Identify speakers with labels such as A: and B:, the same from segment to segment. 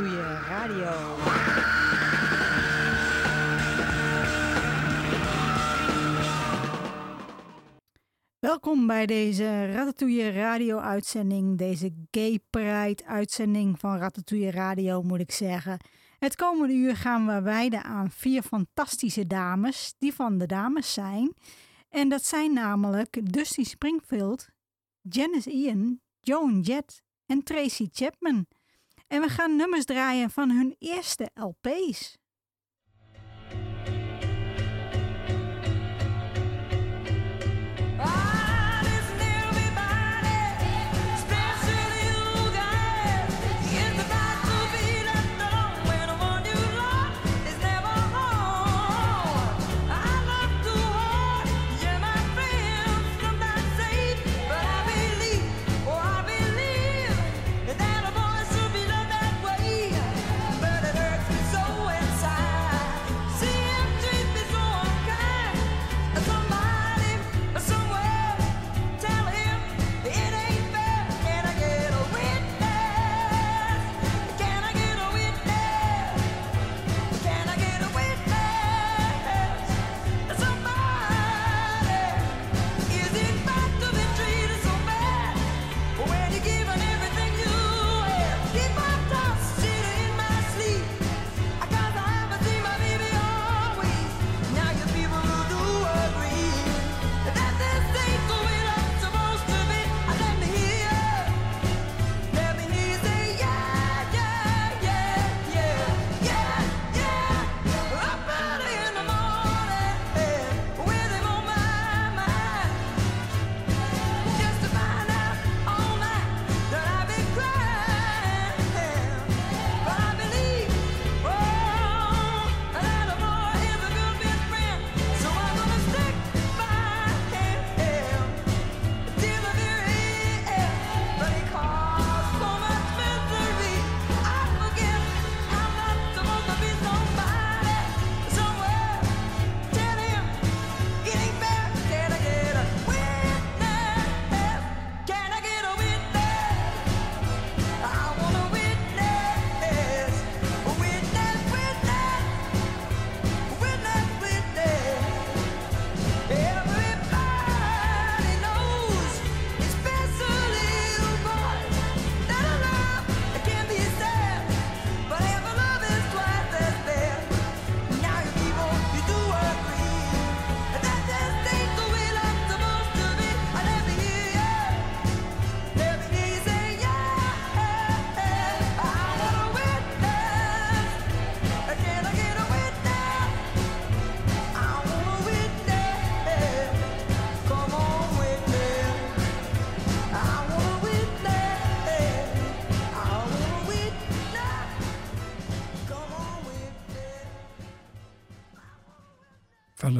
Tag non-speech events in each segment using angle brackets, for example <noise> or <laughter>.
A: Ratatouille Radio. Welkom bij deze Ratatouille Radio-uitzending, deze Gay Pride-uitzending van Ratatouille Radio, moet ik zeggen. Het komende uur gaan we wijden aan vier fantastische dames, die van de dames zijn. En dat zijn namelijk Dusty Springfield, Janice Ian, Joan Jett en Tracy Chapman. En we gaan nummers draaien van hun eerste LP's.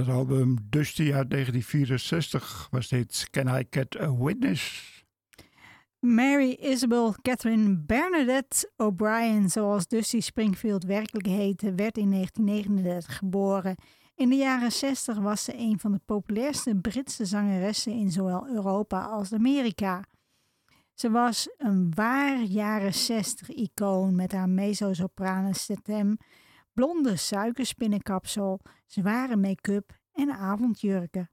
B: Het album Dusty uit 1964 was dit Can I Get a Witness?
A: Mary Isabel Catherine Bernadette O'Brien, zoals Dusty Springfield werkelijk heette, werd in 1939 geboren. In de jaren 60 was ze een van de populairste Britse zangeressen in zowel Europa als Amerika. Ze was een waar jaren 60 icoon met haar mezzo-soprane stem, blonde suikerspinnenkapsel, zware make-up en avondjurken.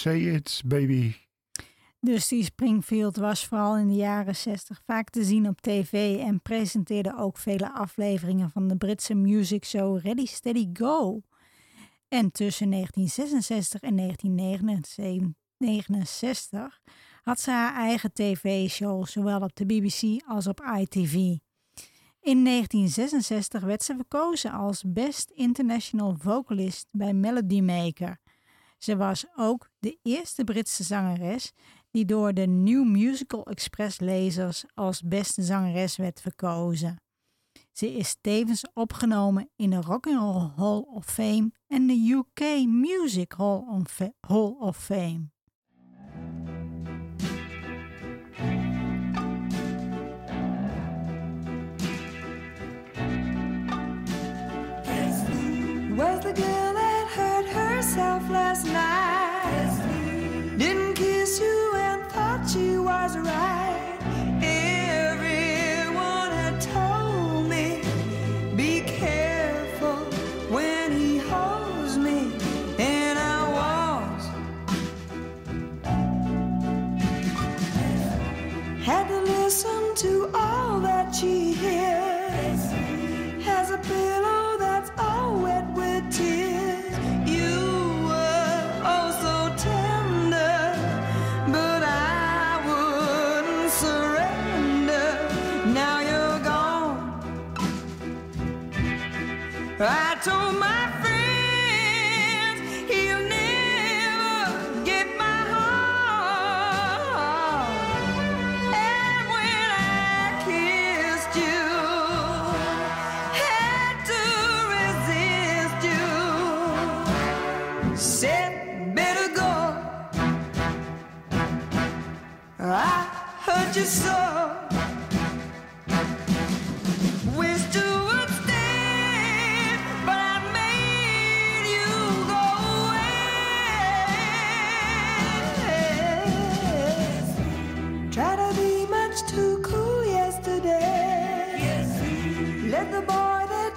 C: Say it, baby.
D: Dusty Springfield was vooral in de jaren 60 vaak te zien op tv en presenteerde ook vele afleveringen van de Britse music show Ready Steady Go. En tussen 1966 en 1969 had ze haar eigen tv-show, zowel op de BBC als op ITV. In 1966 werd ze verkozen als Best International Vocalist bij Melody Maker. Ze was ook de eerste Britse zangeres die door de New Musical Express lezers als beste zangeres werd verkozen. Ze is tevens opgenomen in de Rock and Roll Hall of Fame en de UK Music Hall of Fame.
A: Last night?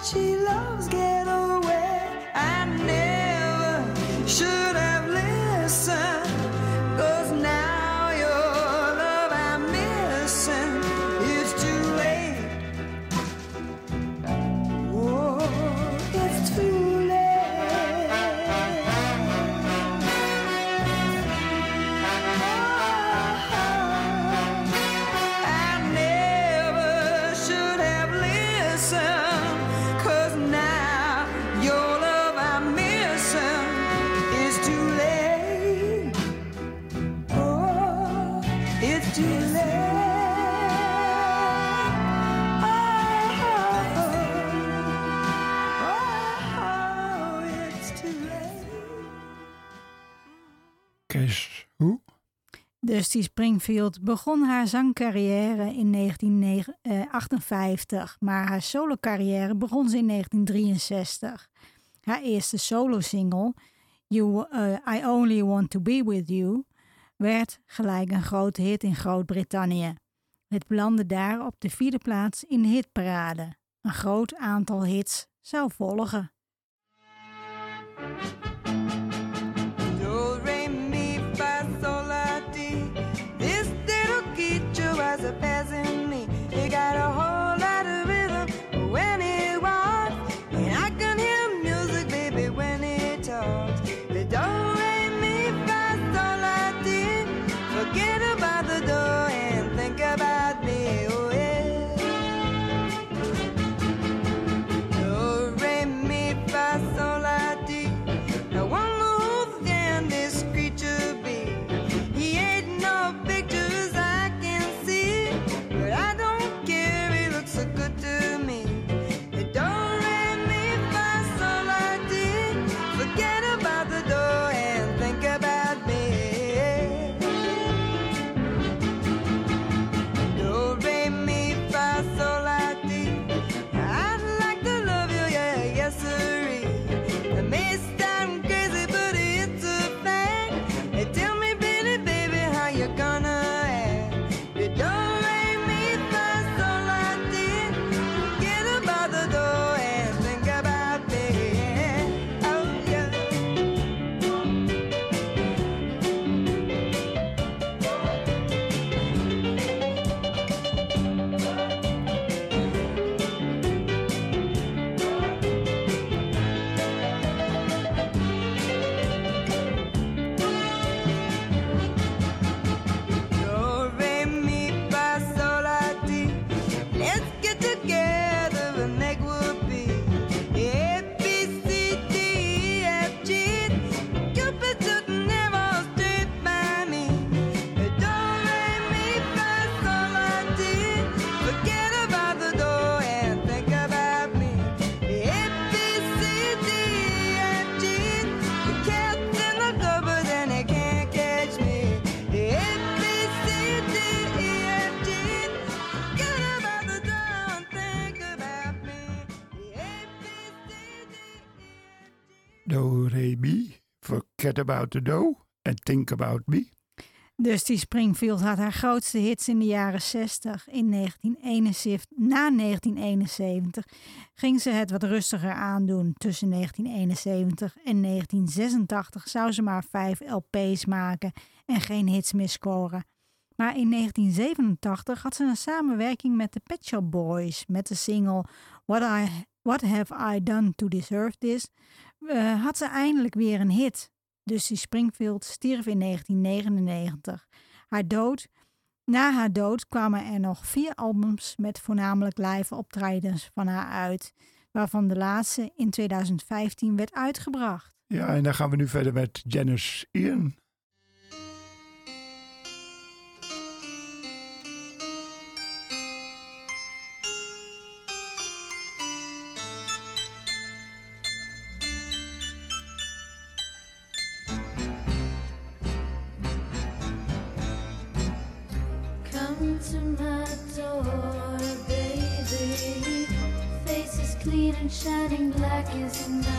A: She loves get away. I never should
D: Dusty Springfield begon haar zangcarrière in 1958, maar haar solocarrière begon ze in 1963. Haar eerste solosingle, you, eh, I Only Want to Be With You, werd gelijk een grote hit in Groot-Brittannië. Het belandde daar op de vierde plaats in de hitparade. Een groot aantal hits zou volgen.
A: Forget About the
B: Dough and Think About Me.
D: Dusty Springfield had haar grootste hits in de jaren 60. In 1971, na 1971 ging ze het wat rustiger aandoen. Tussen 1971 en 1986 zou ze maar vijf LP's maken en geen hits meer scoren. Maar in 1987 had ze een samenwerking met de Pet Shop Boys met de single What, I, What Have I Done to Deserve This. Uh, had ze eindelijk weer een hit. Dusty Springfield stierf in 1999. Haar dood, na haar dood kwamen er nog vier albums met voornamelijk live optredens van haar uit, waarvan de laatste in 2015 werd uitgebracht.
B: Ja, en dan gaan we nu verder met Janice Ian.
E: tonight.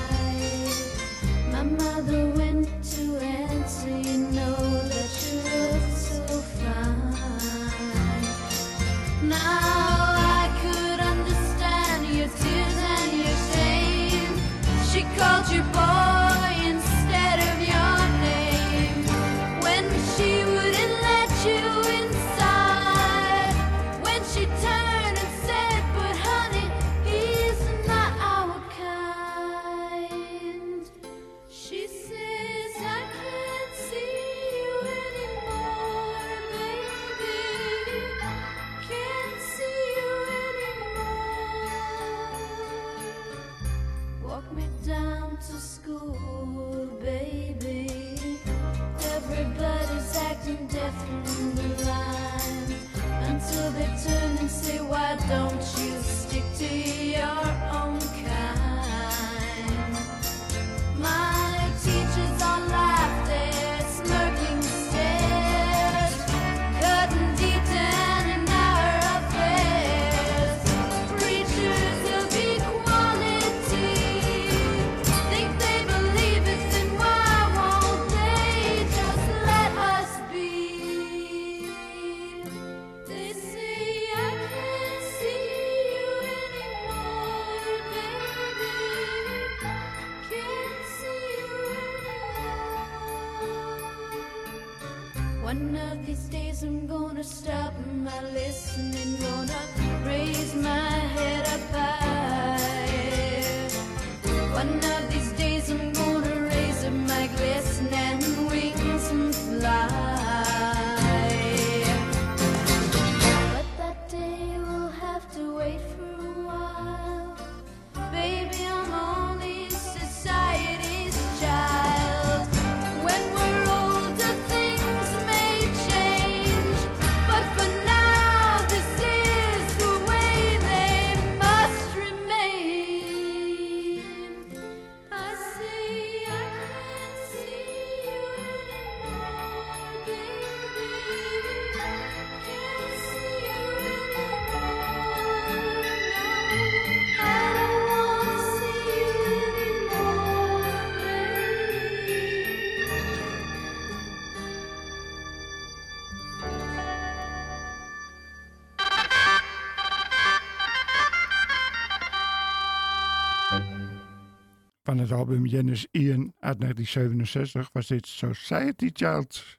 B: Van het album Janice Ian uit 1967 was dit Society Child.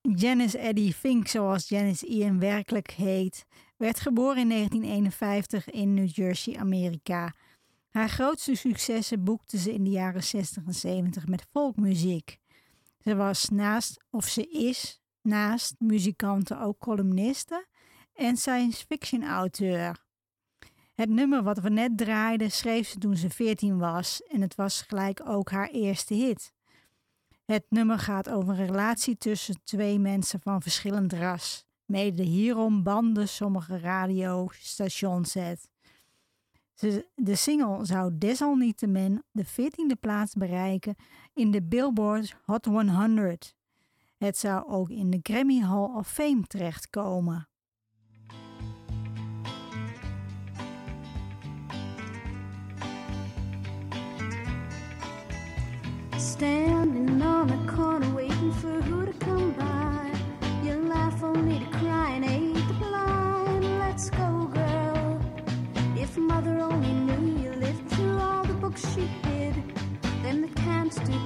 D: Janice Eddie Fink, zoals Janice Ian werkelijk heet, werd geboren in 1951 in New Jersey, Amerika. Haar grootste successen boekte ze in de jaren 60 en 70 met folkmuziek. Ze was naast, of ze is, naast muzikanten ook columniste en science fiction auteur. Het nummer wat we net draaiden schreef ze toen ze 14 was en het was gelijk ook haar eerste hit. Het nummer gaat over een relatie tussen twee mensen van verschillend ras. Mede hierom banden sommige radiostations het. Ze- De single zou desalniettemin de 14e plaats bereiken in de Billboard Hot 100. Het zou ook in de Grammy Hall of Fame terechtkomen.
E: Standing on the corner waiting for who to come by. You laugh only to cry and hate the blind. Let's go, girl. If mother only knew you lived through all the books she hid, then the camps do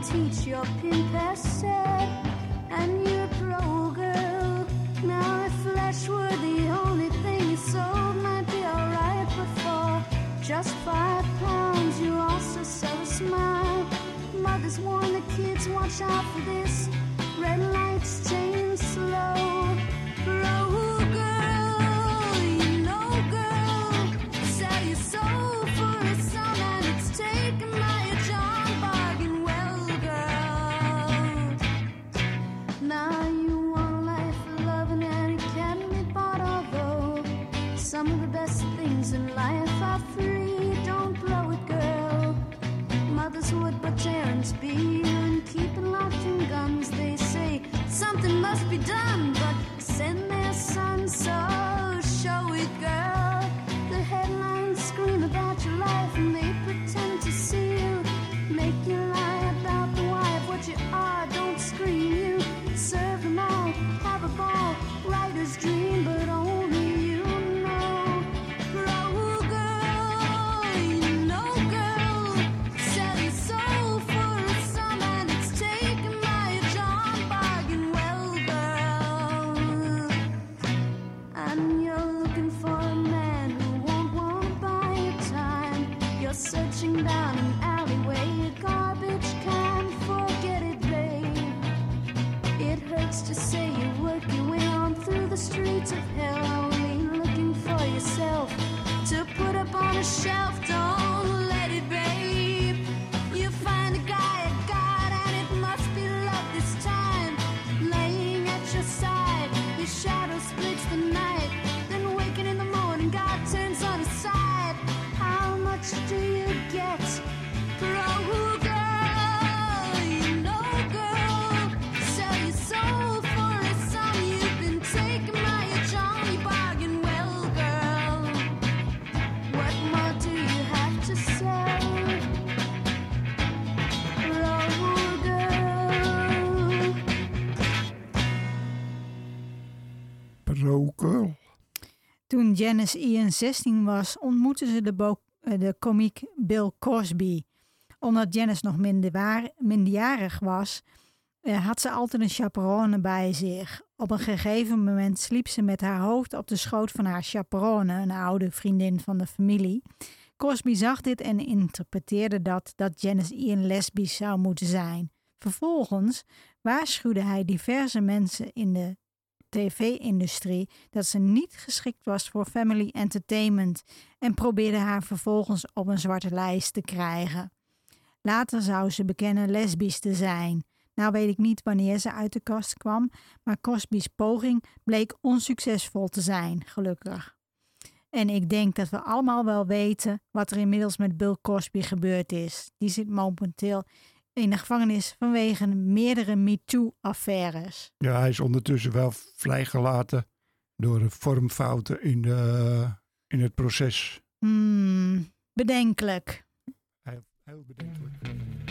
D: Toen Janice Ian 16 was, ontmoette ze de, eh, de komiek Bill Cosby. Omdat Janice nog minderwaar- minderjarig was, eh, had ze altijd een chaperone bij zich. Op een gegeven moment sliep ze met haar hoofd op de schoot van haar chaperone, een oude vriendin van de familie. Cosby zag dit en interpreteerde dat dat Janice Ian lesbisch zou moeten zijn. Vervolgens waarschuwde hij diverse mensen in de tv-industrie dat ze niet geschikt was voor family entertainment en probeerde haar vervolgens op een zwarte lijst te krijgen. Later zou ze bekennen lesbisch te zijn. Nou weet ik niet wanneer ze uit de kast kwam, maar Cosby's poging bleek onsuccesvol te zijn, gelukkig. En ik denk dat we allemaal wel weten wat er inmiddels met Bill Cosby gebeurd is. Die zit momenteel in de gevangenis vanwege meerdere MeToo-affaires.
B: Ja, hij is ondertussen wel vrijgelaten door vormfouten in, de, in het proces.
D: Hmm, bedenkelijk.
B: Heel, heel bedenkelijk.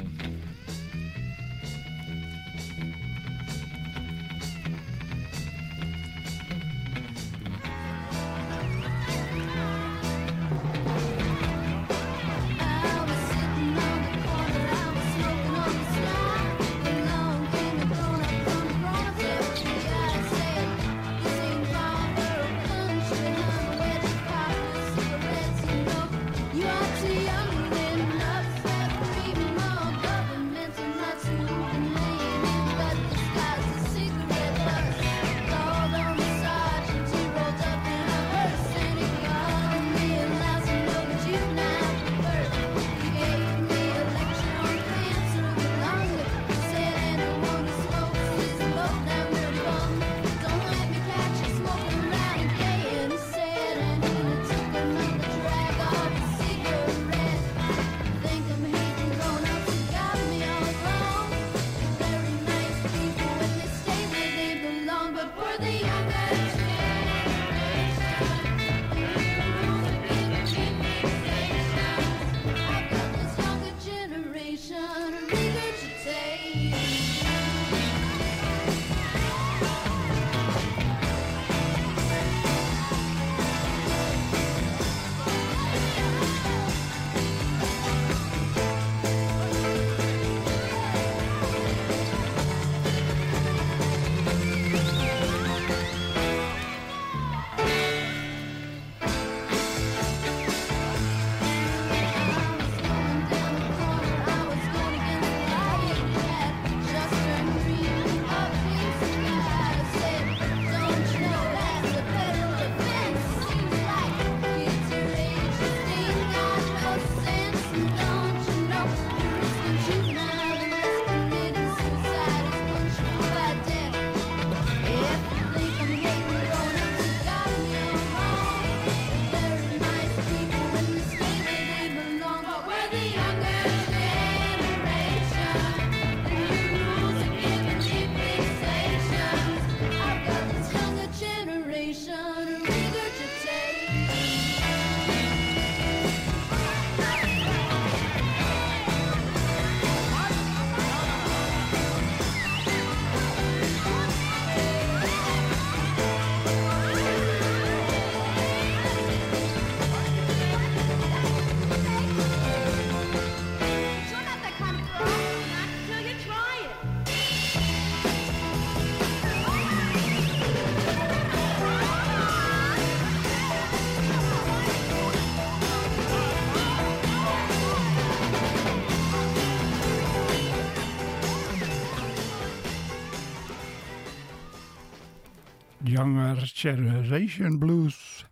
B: Younger Generation Blues.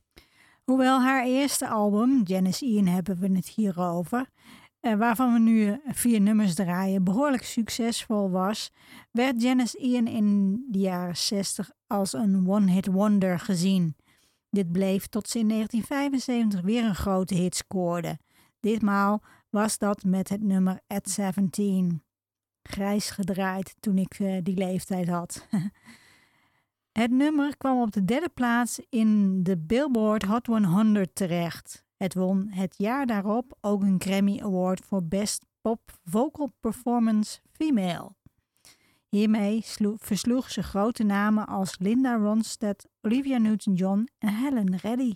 D: Hoewel haar eerste album, Janice Ian hebben we het hier over, eh, waarvan we nu vier nummers draaien, behoorlijk succesvol was, werd Janice Ian in de jaren 60 als een one-hit wonder gezien. Dit bleef tot ze in 1975 weer een grote hit scoorde. Ditmaal was dat met het nummer At 17. Grijs gedraaid toen ik eh, die leeftijd had. <laughs> het nummer kwam op de derde plaats in de Billboard Hot 100 terecht. Het won het jaar daarop ook een Grammy Award voor Best Pop Vocal Performance Female. Hiermee slo- versloeg ze grote namen als Linda Ronstadt, Olivia Newton-John en Helen Reddy.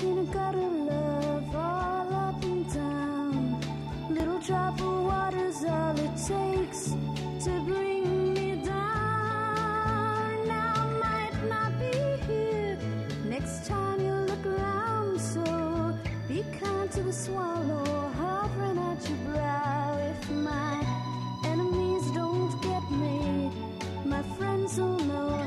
E: In a. Little swallow hovering at your brow. If my enemies don't get me, my friends will know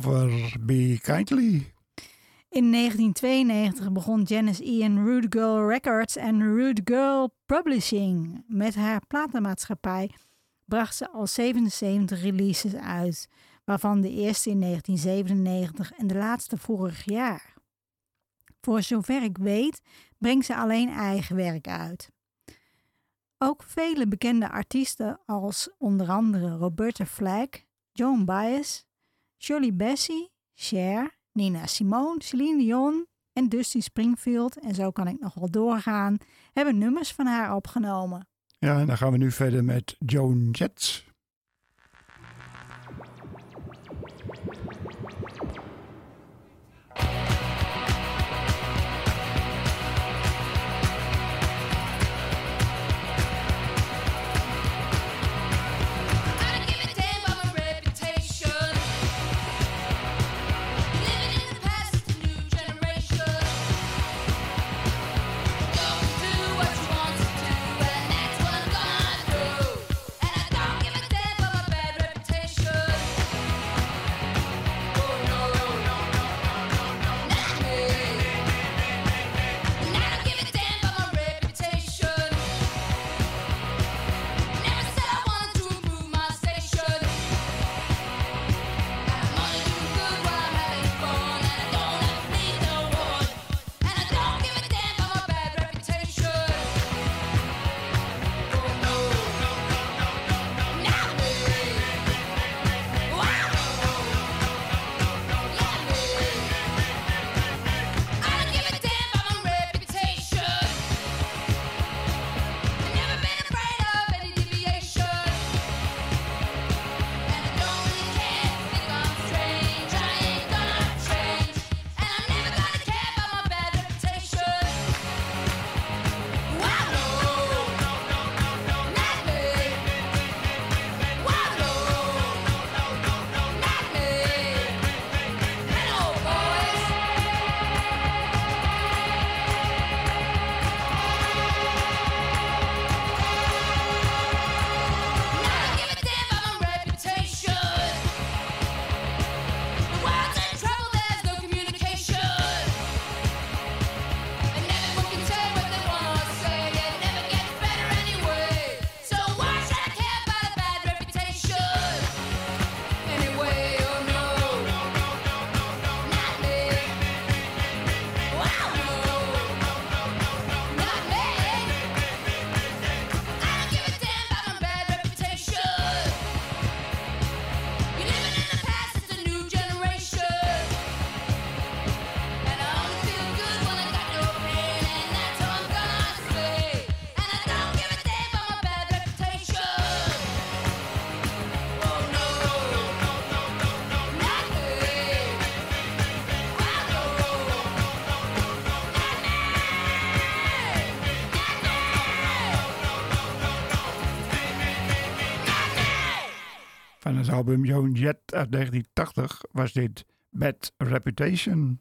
E: Be
B: Kindly.
D: In 1992 begon Janice Ian Rude Girl Records en Rude Girl Publishing. Met haar platenmaatschappij bracht ze al 77 releases uit, waarvan de eerste in 1997 en de laatste vorig jaar. Voor zover ik weet, brengt ze alleen eigen werk uit. Ook vele bekende artiesten als onder andere Roberta Flack, Joan Baez, Shirley Bassey, Cher, Nina Simone, Celine Dion en Dusty Springfield, en zo kan ik nog wel doorgaan, hebben nummers van haar opgenomen.
B: Ja, en dan gaan we nu verder met Joan Jett. Album Joan Jett uit 1980 was dit Bad Reputation.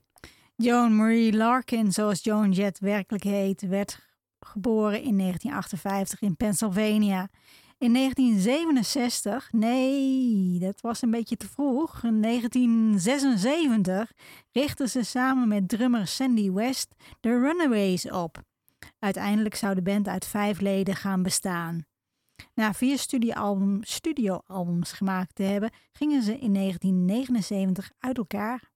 E: Joan Marie Larkin, zoals Joan Jett werkelijk heet, werd geboren in 1958 in Pennsylvania. In 1967, nee, dat was een beetje te vroeg. In 1976 richtte ze samen met drummer Sandy West de Runaways op. Uiteindelijk zou de band uit vijf leden gaan bestaan. Na vier studioalbum, studioalbums gemaakt te hebben, gingen ze in 1979 uit elkaar.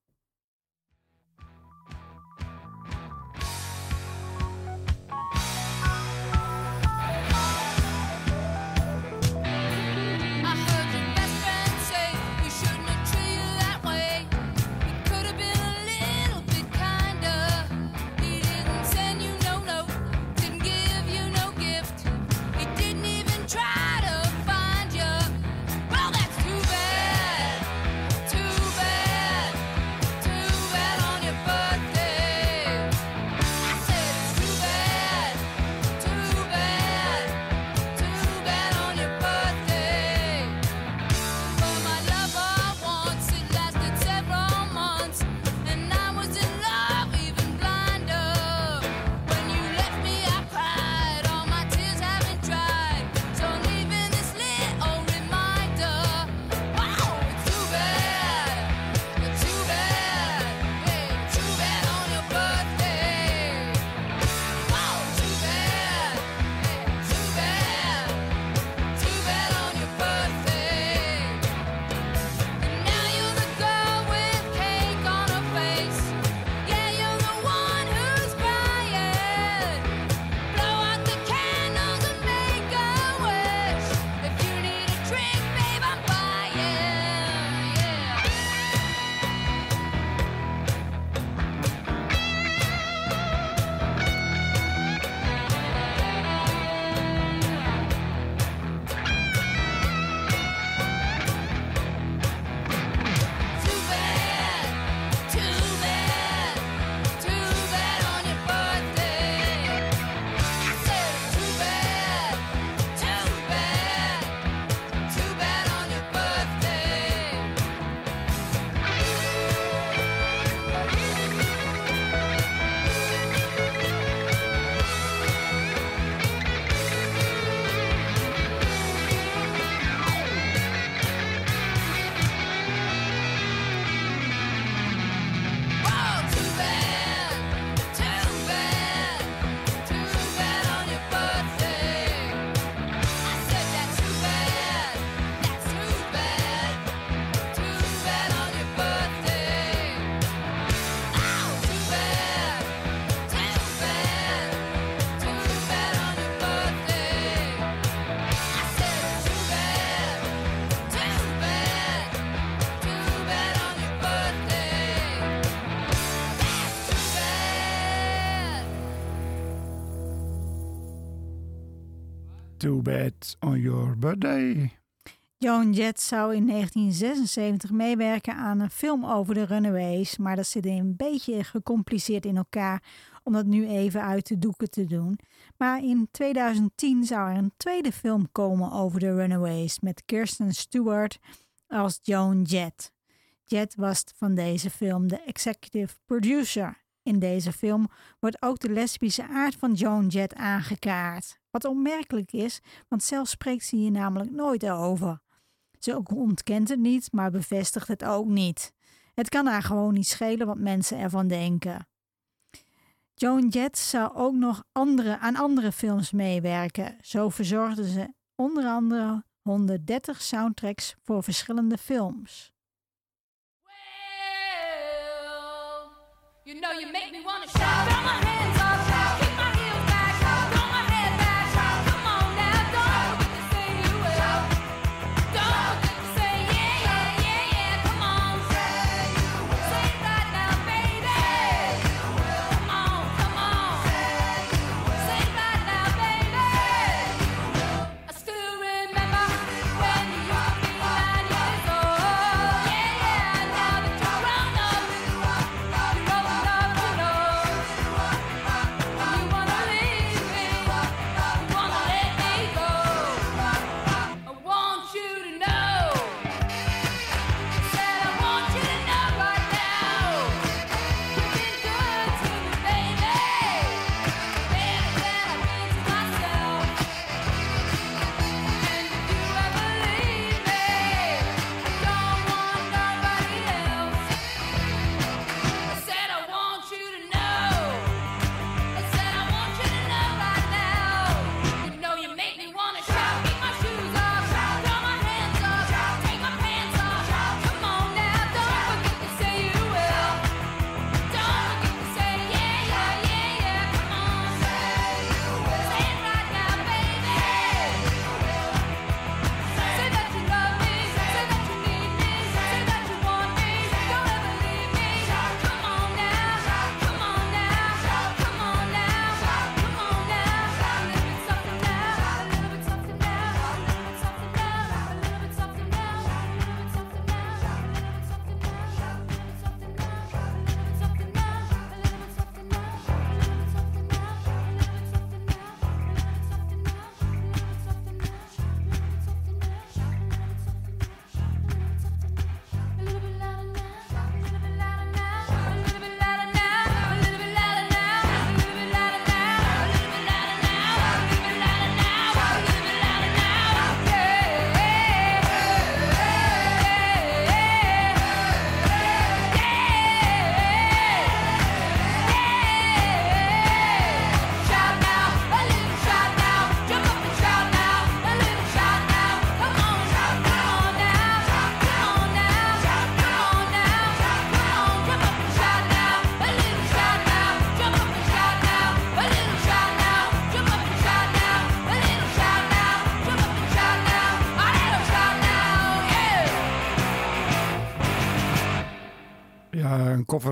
F: Too Bad on Your Birthday.
E: Joan Jett zou in 1976 meewerken aan een film over de Runaways, maar dat zit een beetje gecompliceerd in elkaar om dat nu even uit de doeken te doen. Maar in 2010 zou er een tweede film komen over de Runaways met Kirsten Stewart als Joan Jett. Jett was van deze film de executive producer. In deze film wordt ook de lesbische aard van Joan Jett aangekaart. Wat opmerkelijk is, want zelf spreekt ze hier namelijk nooit over. Ze ontkent het niet, maar bevestigt het ook niet. Het kan haar gewoon niet schelen wat mensen ervan denken. Joan Jett zou ook nog andere, aan andere films meewerken. Zo verzorgde ze onder andere 130 soundtracks voor verschillende films.
F: You know you make me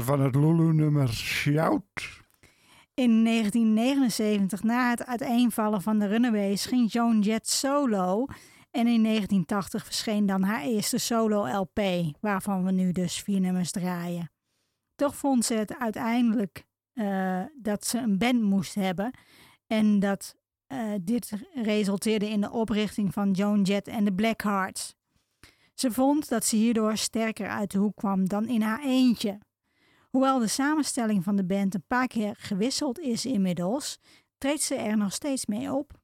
B: van het Lulu-nummer Shout.
D: In 1979, na het uiteenvallen van de Runaways, ging Joan Jett solo. En in 1980 verscheen dan haar eerste solo-LP, waarvan we nu dus vier nummers draaien. Toch vond ze het uiteindelijk eh, dat ze een band moest hebben. En dat eh, dit resulteerde in de oprichting van Joan Jett en de Blackhearts. Ze vond dat ze hierdoor sterker uit de hoek kwam dan in haar eentje. Hoewel de samenstelling van de band een paar keer gewisseld is inmiddels, treedt ze er nog steeds mee op.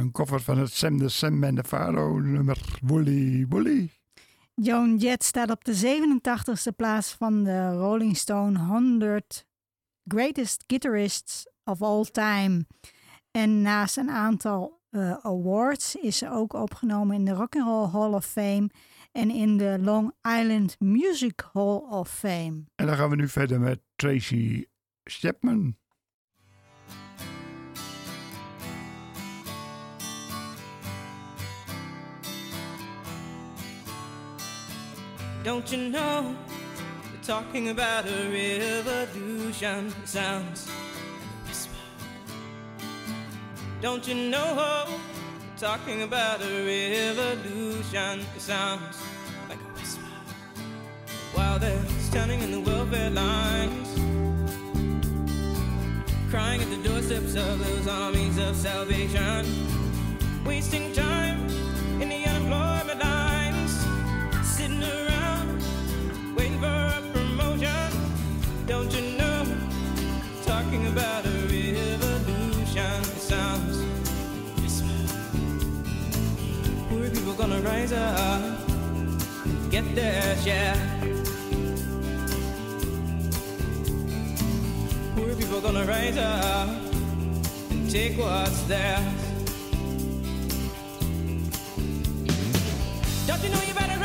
B: een koffer van het Sam de Sam en de Faro nummer Woolly Woolly.
D: Joan Jett staat op de 87e plaats van de Rolling Stone 100 Greatest Guitarists of All Time. En naast een aantal eh, awards is ze ook opgenomen in de Rock and Roll Hall of Fame en in de Long Island Music Hall of Fame.
B: En dan gaan we nu verder met Tracy Chapman.
G: Don't you know? We're talking about a revolution. It sounds like a whisper. Don't you know? We're talking about a revolution. It sounds like a whisper. While they're standing in the welfare lines, crying at the doorsteps of those armies of salvation, wasting time up, get their share. Poor people gonna rise up and take what's theirs. Don't you know you better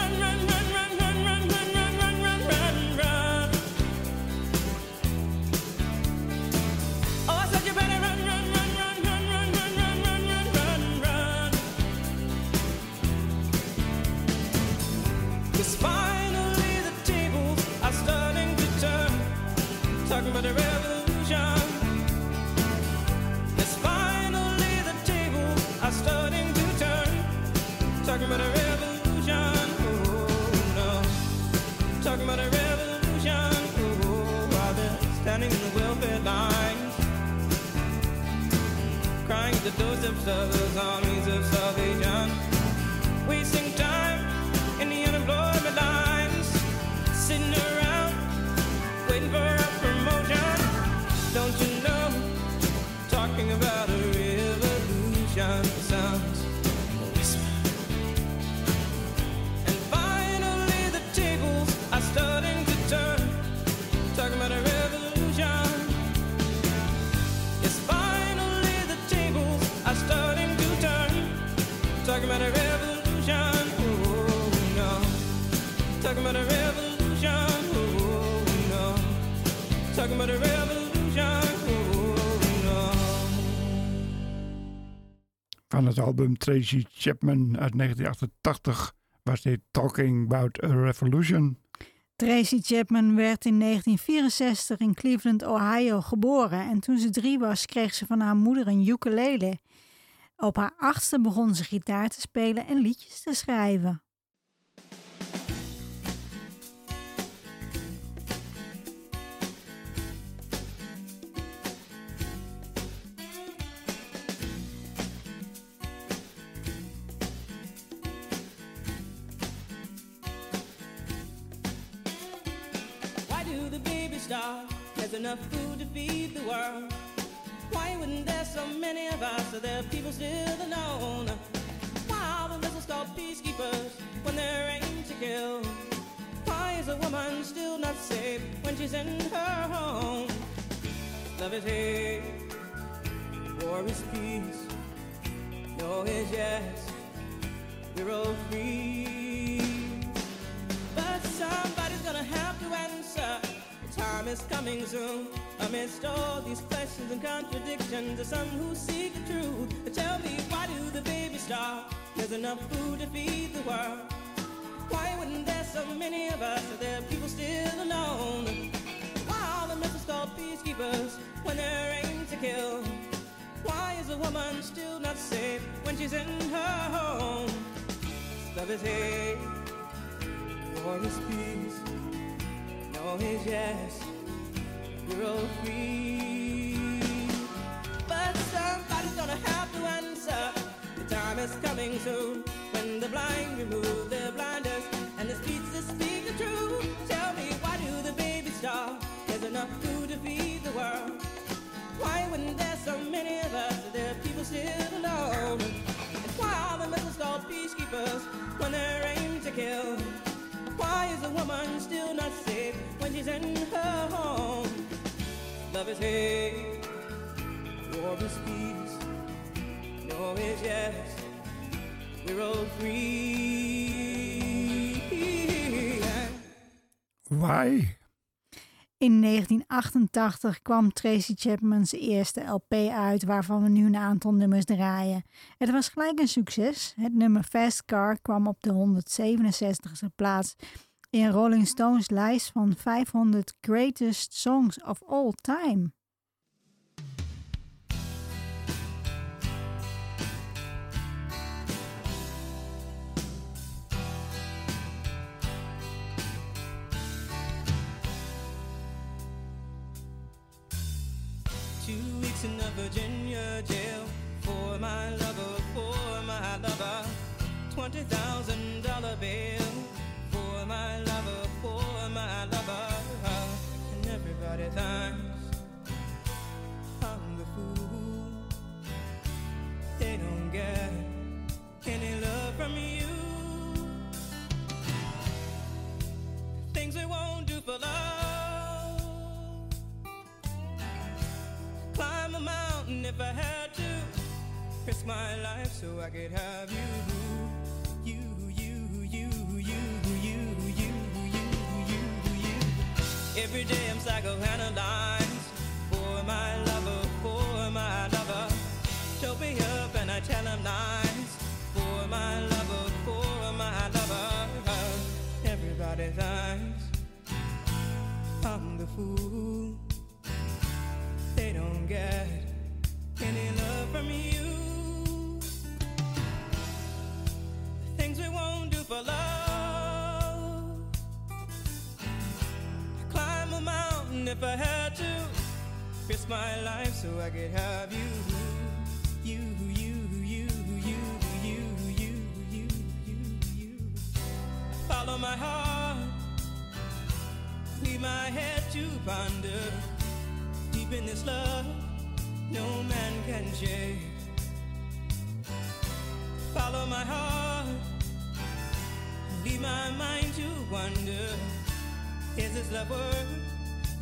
G: the doorsteps of those armies of salvation,
B: het album Tracy Chapman uit 1988 was dit Talking About a Revolution.
D: Tracy Chapman werd in 1964 in Cleveland, Ohio geboren en toen ze drie was kreeg ze van haar moeder een ukulele. Op haar achtste begon ze gitaar te spelen en liedjes te schrijven.
G: Baby starve? There's enough food to feed the world. Why wouldn't there so many of us so there are people still alone? Why are the missiles called peacekeepers when they're aimed to kill? Why is a woman still not safe when she's in her home? Love is hate, war is peace. No is yes, we're all free. But somebody's gonna have to answer. Time is coming soon. Amidst all these questions and contradictions, there's some who seek the truth. But tell me, why do the babies starve? There's enough food to feed the world. Why wouldn't there so many of us? Are there people still alone? Why are the missiles called peacekeepers when they're aimed to kill? Why is a woman still not safe when she's in her home? Love is hate. War is peace, no is yes, we're all free. But somebody's gonna have to answer. The time is coming soon when the blind remove their blinders and the streets that speak the truth. Tell me, why do the babies starve? There's enough food to feed the world. Why wouldn't there so many of us? Are there people still alone? And why are the missiles called peacekeepers when they're aimed to kill? Why is a woman still not safe when she's in her home? Love is hate, war is peace, no is yes, we're all free.
B: Why?
D: In 1988 kwam Tracy Chapman's eerste LP uit, waarvan we nu een aantal nummers draaien. Het was gelijk een succes. Het nummer Fast Car kwam op de 167e plaats in Rolling Stones lijst van 500 Greatest Songs of All Time.
G: Two weeks in Virginia jail for my get any love from you. Things we won't do for love climb a mountain if I had to. Risk my life so I could have you. You, you, you, you, you, you, you, you, you. Every day I'm psychoanalyzed up I tell him lies for my lover, for my lover. Everybody thinks I'm the fool they don't get any love from you. Things we won't do for love. I'd Climb a mountain if I had to. risk my life so I could have. You, Follow my heart, leave my head to ponder. Deep in this love, no man can shake. Follow my heart, leave my mind to wonder. Is this love worth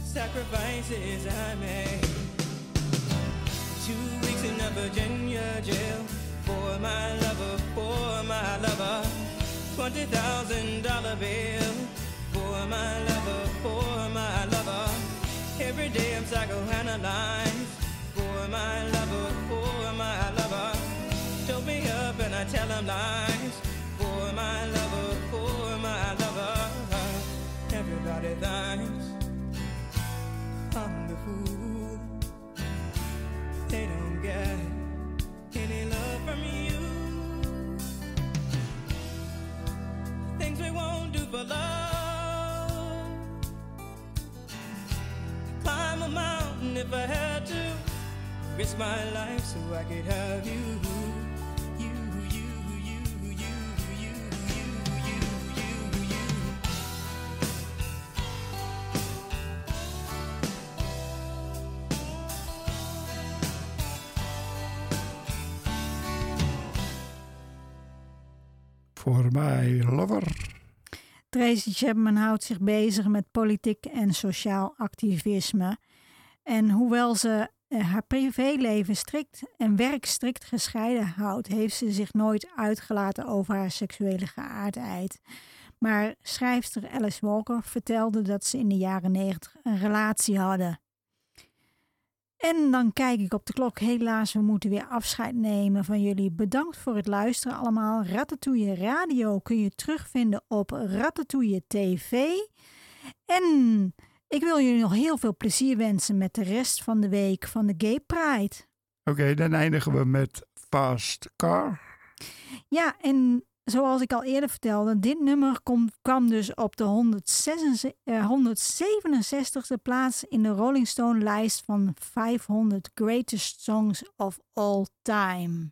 G: sacrifices I made? Two weeks in a Virginia jail Twenty thousand dollar bill for my lover, for my lover. Every day I'm psychoanalyzed for my lover, for my lover. Dope me up and I tell him lies for my lover, for my lover. Everybody thinks I'm the fool. They don't get any love from you. For love. Climb a mountain if I had to. Risk my life so I could have you. You, you, you, you, you, you, you, you, you.
B: Voor mij lover.
D: Tracy Chapman houdt zich bezig met politiek en sociaal activisme. En hoewel ze eh, haar privéleven strikt en werk strikt gescheiden houdt, heeft ze zich nooit uitgelaten over haar seksuele geaardheid. Maar schrijfster Alice Walker vertelde dat ze in de jaren negentig een relatie hadden. En dan kijk ik op de klok. Helaas, we moeten weer afscheid nemen van jullie. Bedankt voor het luisteren allemaal. Ratatouille Radio kun je terugvinden op Ratatouille TV. En ik wil jullie nog heel veel plezier wensen met de rest van de week van de Gay Pride.
B: Oké, dan eindigen we met Fast Car.
D: Ja, en zoals ik al eerder vertelde, dit nummer kwam dus op de 166 eh, 167ste plaats in de Rolling Stone lijst van 500 Greatest Songs of All Time.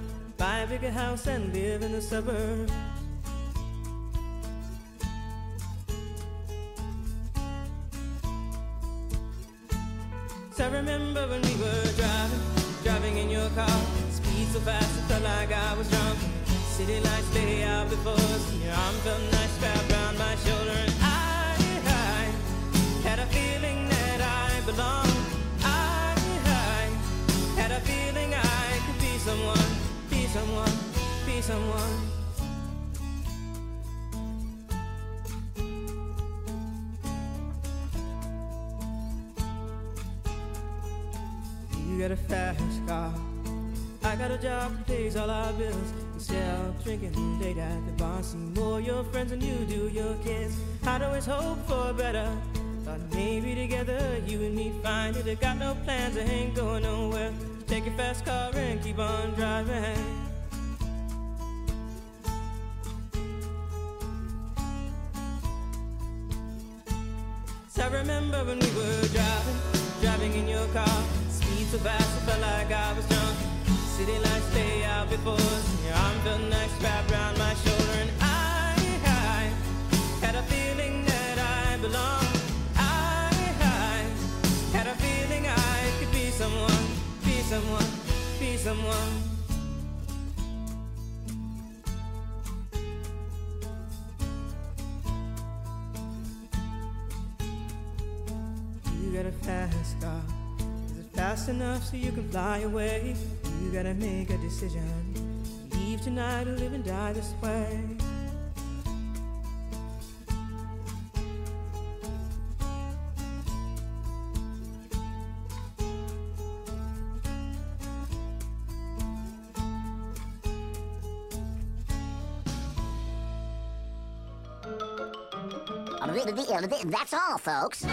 G: buy a bigger house and live in the suburbs. I remember when we were driving, driving in your car. Speed so fast, it felt like I was drunk. City lights lay out before us. and Your arm felt nice wrapped our bills. Instead of drinking late at the bar, see more your friends than you do your kids. I'd always hope for better. Thought maybe together you and me find it. I got no plans, I ain't going nowhere. Take your fast car and keep on driving. And Your arm felt nice wrapped around my shoulder, and I, I had a feeling that I belonged. I, I had a feeling I could be someone, be someone, be someone. You got a fast car. Is it fast enough so you can fly away? You gotta make a decision. Leave tonight or live and die this way.
H: That's all, folks.